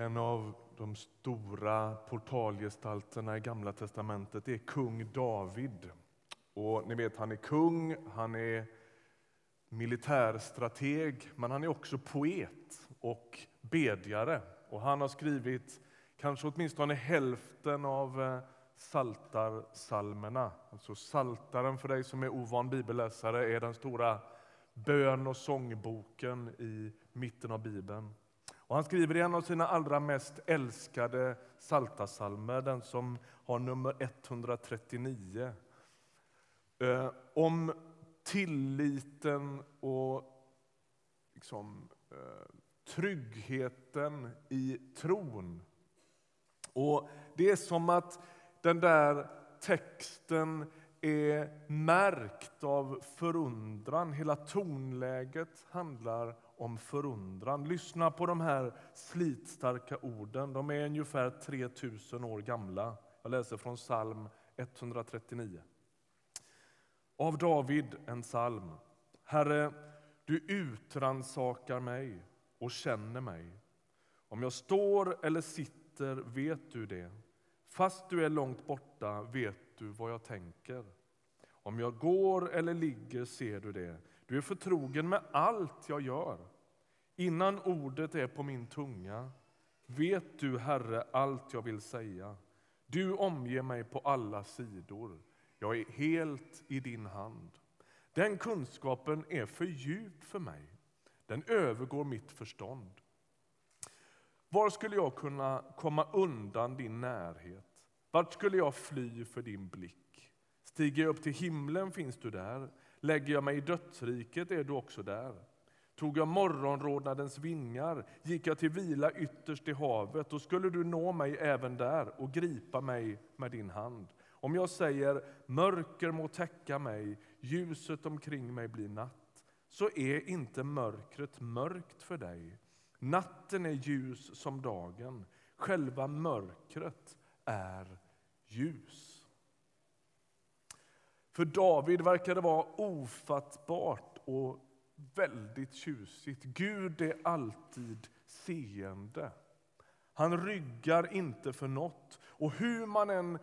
En av de stora portalgestalterna i Gamla testamentet är kung David. Och ni vet, han är kung, han är militärstrateg, men han är också poet och bedjare. Och han har skrivit kanske åtminstone hälften av eh, saltarsalmerna. Alltså saltaren för dig som är ovan bibelläsare är den stora bön och sångboken i mitten av Bibeln. Och han skriver i en av sina allra mest älskade saltasalmer, den som har nummer 139, eh, om tilliten och liksom, eh, tryggheten i tron. Och Det är som att den där texten är märkt av förundran. Hela tonläget handlar om förundran. Lyssna på de här slitstarka orden. De är ungefär 3000 år gamla. Jag läser från psalm 139. Av David, en psalm. Herre, du utransakar mig och känner mig. Om jag står eller sitter vet du det. Fast du är långt borta vet du vad jag tänker. Om jag går eller ligger ser du det. Du är förtrogen med allt jag gör. Innan ordet är på min tunga vet du, Herre, allt jag vill säga. Du omger mig på alla sidor. Jag är helt i din hand. Den kunskapen är för djup för mig. Den övergår mitt förstånd. Var skulle jag kunna komma undan din närhet? Vart skulle jag fly för din blick? Stiger jag upp till himlen finns du där. Lägger jag mig i dödsriket är du också där. Tog jag morgonrodnadens vingar, gick jag till vila ytterst i havet, då skulle du nå mig även där och gripa mig med din hand. Om jag säger mörker må täcka mig, ljuset omkring mig blir natt, så är inte mörkret mörkt för dig. Natten är ljus som dagen, själva mörkret är ljus. För David verkar det vara ofattbart och väldigt tjusigt. Gud är alltid seende. Han ryggar inte för något. Och hur man än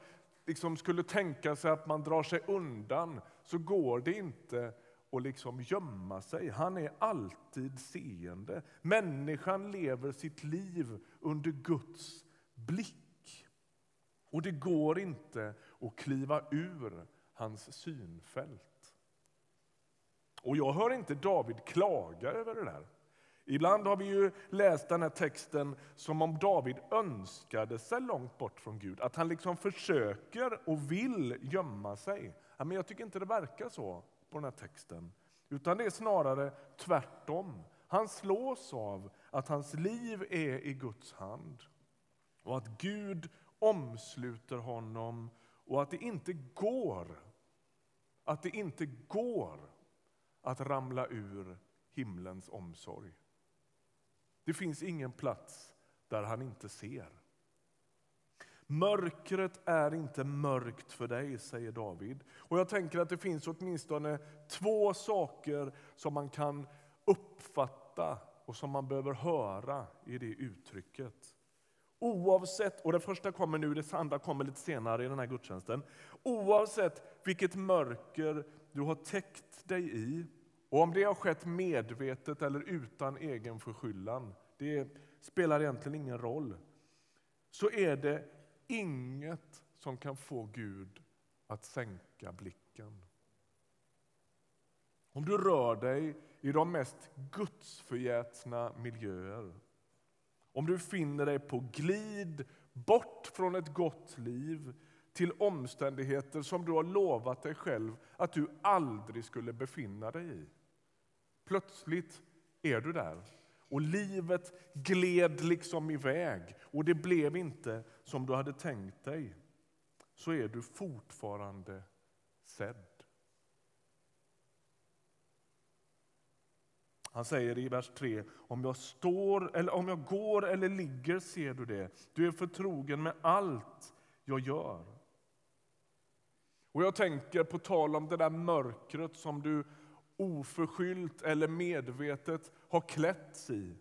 liksom skulle tänka sig att man drar sig undan så går det inte att liksom gömma sig. Han är alltid seende. Människan lever sitt liv under Guds blick. Och det går inte att kliva ur hans synfält. Och jag hör inte David klaga över det där. Ibland har vi ju läst den här texten som om David önskade sig långt bort från Gud. Att han liksom försöker och vill gömma sig. Men jag tycker inte det verkar så på den här texten. Utan det är snarare tvärtom. Han slås av att hans liv är i Guds hand. Och att Gud omsluter honom och att det inte går att det inte går att ramla ur himlens omsorg. Det finns ingen plats där han inte ser. Mörkret är inte mörkt för dig, säger David. Och Jag tänker att det finns åtminstone två saker som man kan uppfatta och som man behöver höra i det uttrycket. Oavsett, och det första kommer nu, det andra kommer lite senare i den här gudstjänsten. Oavsett vilket mörker du har täckt dig i och om det har skett medvetet eller utan egen förskyllan, det spelar egentligen ingen roll. Så är det inget som kan få Gud att sänka blicken. Om du rör dig i de mest gudsförgätna miljöer, om du finner dig på glid bort från ett gott liv till omständigheter som du har lovat dig själv att du aldrig skulle befinna dig i. Plötsligt är du där och livet gled liksom iväg och det blev inte som du hade tänkt dig. Så är du fortfarande sedd. Han säger i vers 3, om jag, står, eller om jag går eller ligger ser du det. Du är förtrogen med allt jag gör. Och Jag tänker på tal om det där mörkret som du oförskyllt eller medvetet har klätts i.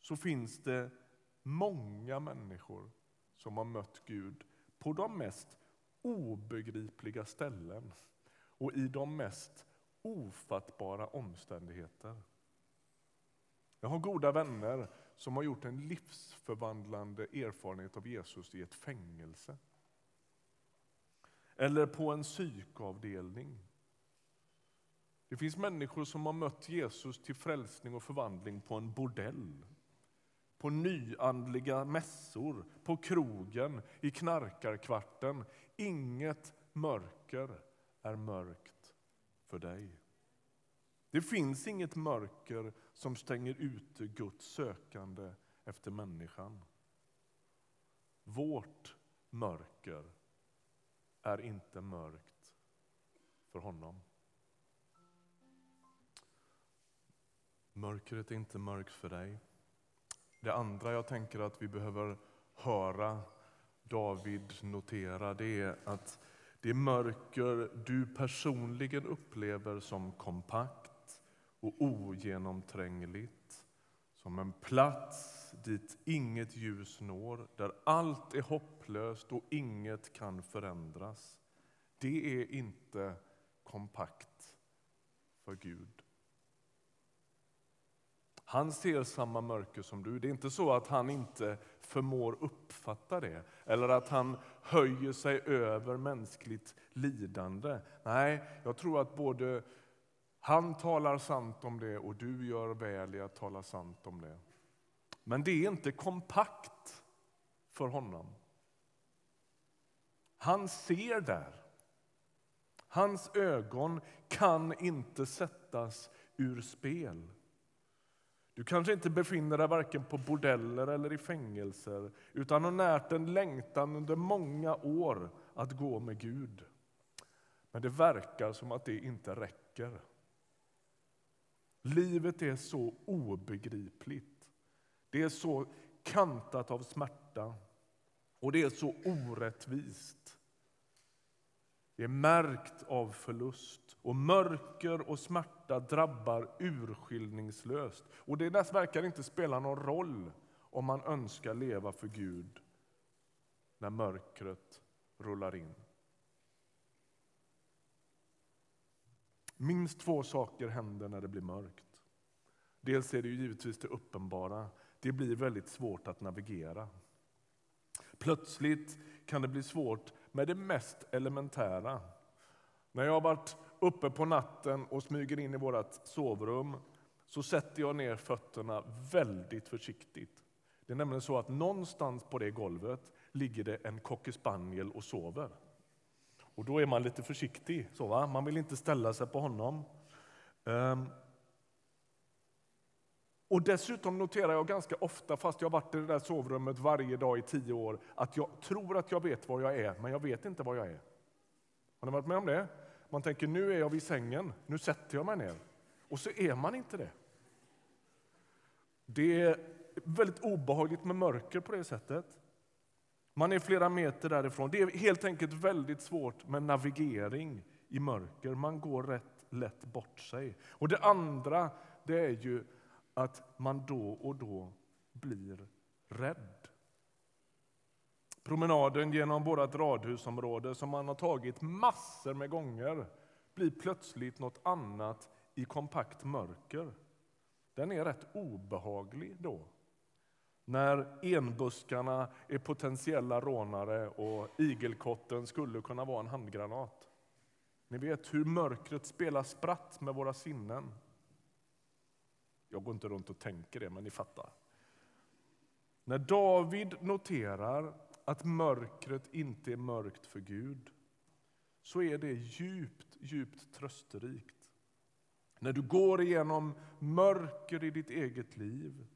så finns det många människor som har mött Gud på de mest obegripliga ställen och i de mest ofattbara omständigheter. Jag har goda vänner som har gjort en livsförvandlande erfarenhet av Jesus i ett fängelse. Eller på en psykavdelning. Det finns människor som har mött Jesus till frälsning och förvandling på en bordell på nyandliga mässor, på krogen, i knarkarkvarten. Inget mörker är mörkt för dig. Det finns inget mörker som stänger ute Guds sökande efter människan. Vårt mörker är inte mörkt för honom. Mörkret är inte mörkt för dig. Det andra jag tänker att vi behöver höra David notera det är att det mörker du personligen upplever som kompakt och ogenomträngligt som en plats dit inget ljus når, där allt är hopplöst och inget kan förändras. Det är inte kompakt för Gud. Han ser samma mörker som du. Det är inte så att han inte förmår uppfatta det eller att han höjer sig över mänskligt lidande. Nej, jag tror att både han talar sant om det och du gör väl i att tala sant om det. Men det är inte kompakt för honom. Han ser där. Hans ögon kan inte sättas ur spel. Du kanske inte befinner dig varken på bordeller eller i fängelser utan har närt en längtan under många år att gå med Gud. Men det verkar som att det inte räcker. Livet är så obegripligt. Det är så kantat av smärta och det är så orättvist. Det är märkt av förlust och mörker och smärta drabbar urskiljningslöst. Och det verkar inte spela någon roll om man önskar leva för Gud när mörkret rullar in. Minst två saker händer när det blir mörkt. Dels är det ju givetvis det uppenbara. Det blir väldigt svårt att navigera. Plötsligt kan det bli svårt med det mest elementära. När jag har varit uppe på natten och smyger in i vårt sovrum så sätter jag ner fötterna väldigt försiktigt. Det är nämligen så att någonstans på det golvet ligger det en cockerspaniel och sover. Och då är man lite försiktig. Så va? Man vill inte ställa sig på honom. Um. Och dessutom noterar jag ganska ofta, fast jag varit i det där sovrummet varje dag i tio år, att jag tror att jag vet var jag är, men jag vet inte var jag är. Har ni varit med om det? Man tänker nu är jag vid sängen, nu sätter jag mig ner. Och så är man inte det. Det är väldigt obehagligt med mörker på det sättet. Man är flera meter därifrån. Det är helt enkelt väldigt svårt med navigering i mörker. Man går rätt lätt bort sig. Och det andra det är ju att man då och då blir rädd. Promenaden genom vårt radhusområde som man har tagit massor med gånger blir plötsligt något annat i kompakt mörker. Den är rätt obehaglig då. När enbuskarna är potentiella rånare och igelkotten skulle kunna vara en handgranat. Ni vet hur mörkret spelar spratt med våra sinnen. Jag går inte runt och tänker det, men ni fattar. När David noterar att mörkret inte är mörkt för Gud så är det djupt, djupt trösterikt. När du går igenom mörker i ditt eget liv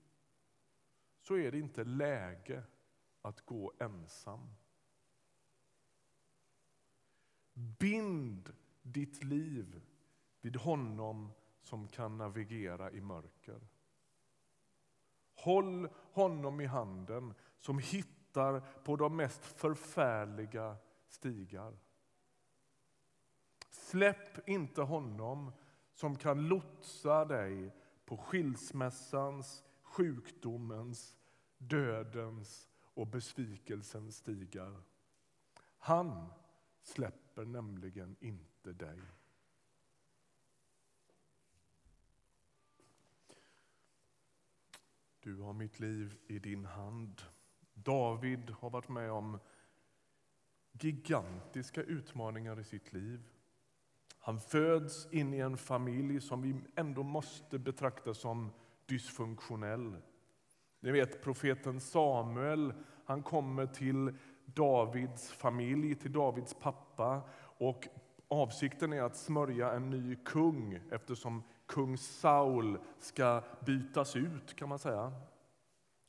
så är det inte läge att gå ensam. Bind ditt liv vid honom som kan navigera i mörker. Håll honom i handen som hittar på de mest förfärliga stigar. Släpp inte honom som kan lotsa dig på skilsmässans, sjukdomens, dödens och besvikelsens stigar. Han släpper nämligen inte dig. Du har mitt liv i din hand. David har varit med om gigantiska utmaningar i sitt liv. Han föds in i en familj som vi ändå måste betrakta som dysfunktionell. Ni vet profeten Samuel, han kommer till Davids familj, till Davids pappa. Och avsikten är att smörja en ny kung eftersom kung Saul ska bytas ut kan man säga.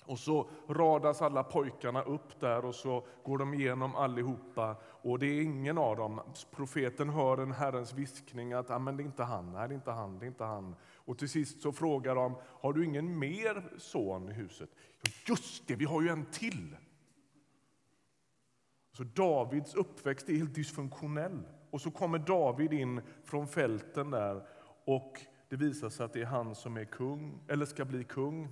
Och så radas alla pojkarna upp där och så går de igenom allihopa. Och det är ingen av dem. Profeten hör en Herrens viskning att ah, men det är inte han, nej det är inte han, det är inte han. Och till sist så frågar de, har du ingen mer son i huset? Just det, vi har ju en till. Så Davids uppväxt är helt dysfunktionell. Och så kommer David in från fälten där och det visar sig att det är han som är kung, eller ska bli kung.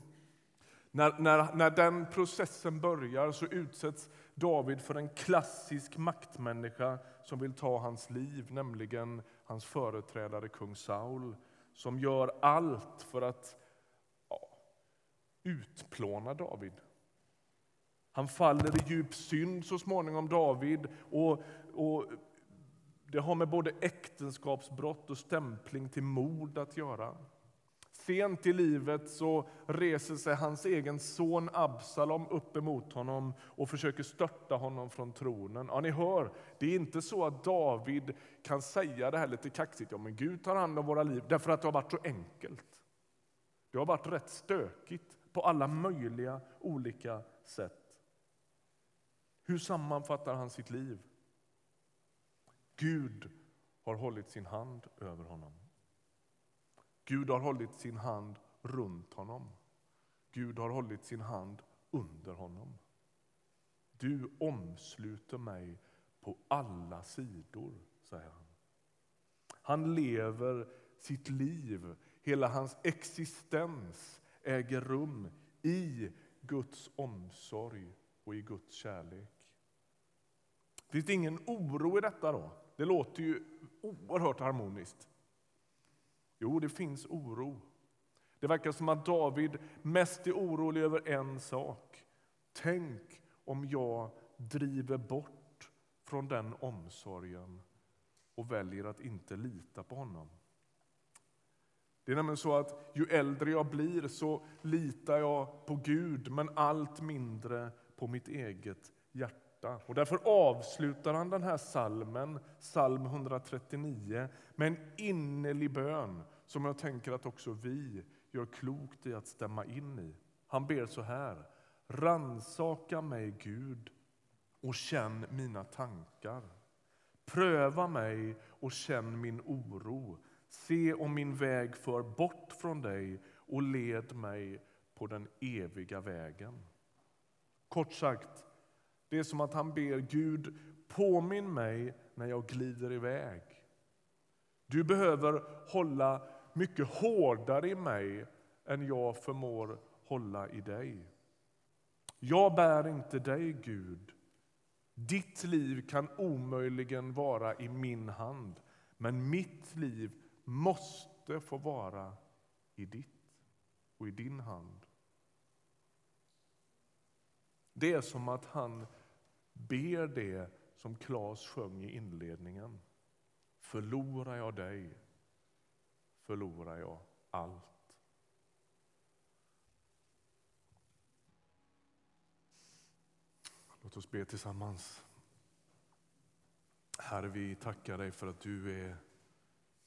När, när, när den processen börjar så utsätts David för en klassisk maktmänniska som vill ta hans liv, nämligen hans företrädare kung Saul som gör allt för att ja, utplåna David. Han faller i djup synd så småningom, David. Och, och det har med både äktenskapsbrott och stämpling till mord att göra. Sent i livet så reser sig hans egen son Absalom upp emot honom och försöker störta honom från tronen. Ja, ni hör, det är inte så att David kan säga det här lite kaxigt, ja men Gud tar hand om våra liv, därför att det har varit så enkelt. Det har varit rätt stökigt på alla möjliga olika sätt. Hur sammanfattar han sitt liv? Gud har hållit sin hand över honom. Gud har hållit sin hand runt honom. Gud har hållit sin hand under honom. Du omsluter mig på alla sidor, säger han. Han lever sitt liv, hela hans existens äger rum i Guds omsorg och i Guds kärlek. Finns det ingen oro i detta då? Det låter ju oerhört harmoniskt. Jo, det finns oro. Det verkar som att David mest är orolig över en sak. Tänk om jag driver bort från den omsorgen och väljer att inte lita på honom. Det är nämligen så att ju äldre jag blir så litar jag på Gud men allt mindre på mitt eget hjärta hjärta. Och därför avslutar han den här salmen, psalm 139, med en innerlig bön som jag tänker att också vi gör klokt i att stämma in i. Han ber så här. Ransaka mig, Gud, och känn mina tankar. Pröva mig och känn min oro. Se om min väg för bort från dig och led mig på den eviga vägen. Kort sagt, det är som att han ber Gud, påminn mig när jag glider iväg. Du behöver hålla mycket hårdare i mig än jag förmår hålla i dig. Jag bär inte dig, Gud. Ditt liv kan omöjligen vara i min hand men mitt liv måste få vara i ditt och i din hand. Det är som att han ber det som Claes sjöng i inledningen. Förlorar jag dig, förlorar jag allt. Låt oss be tillsammans. Herre, vi tackar dig för att du är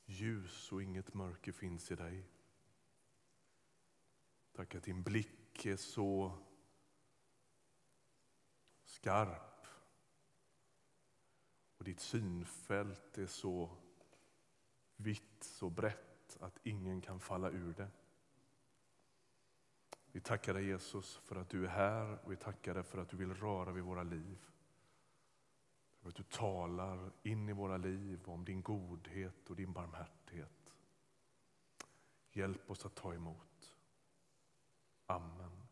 ljus och inget mörker finns i dig. Tack att din blick är så skarp ditt synfält är så vitt, så brett att ingen kan falla ur det. Vi tackar dig Jesus för att du är här och vi tackar dig för att du vill röra vid våra liv. För att du talar in i våra liv om din godhet och din barmhärtighet. Hjälp oss att ta emot. Amen.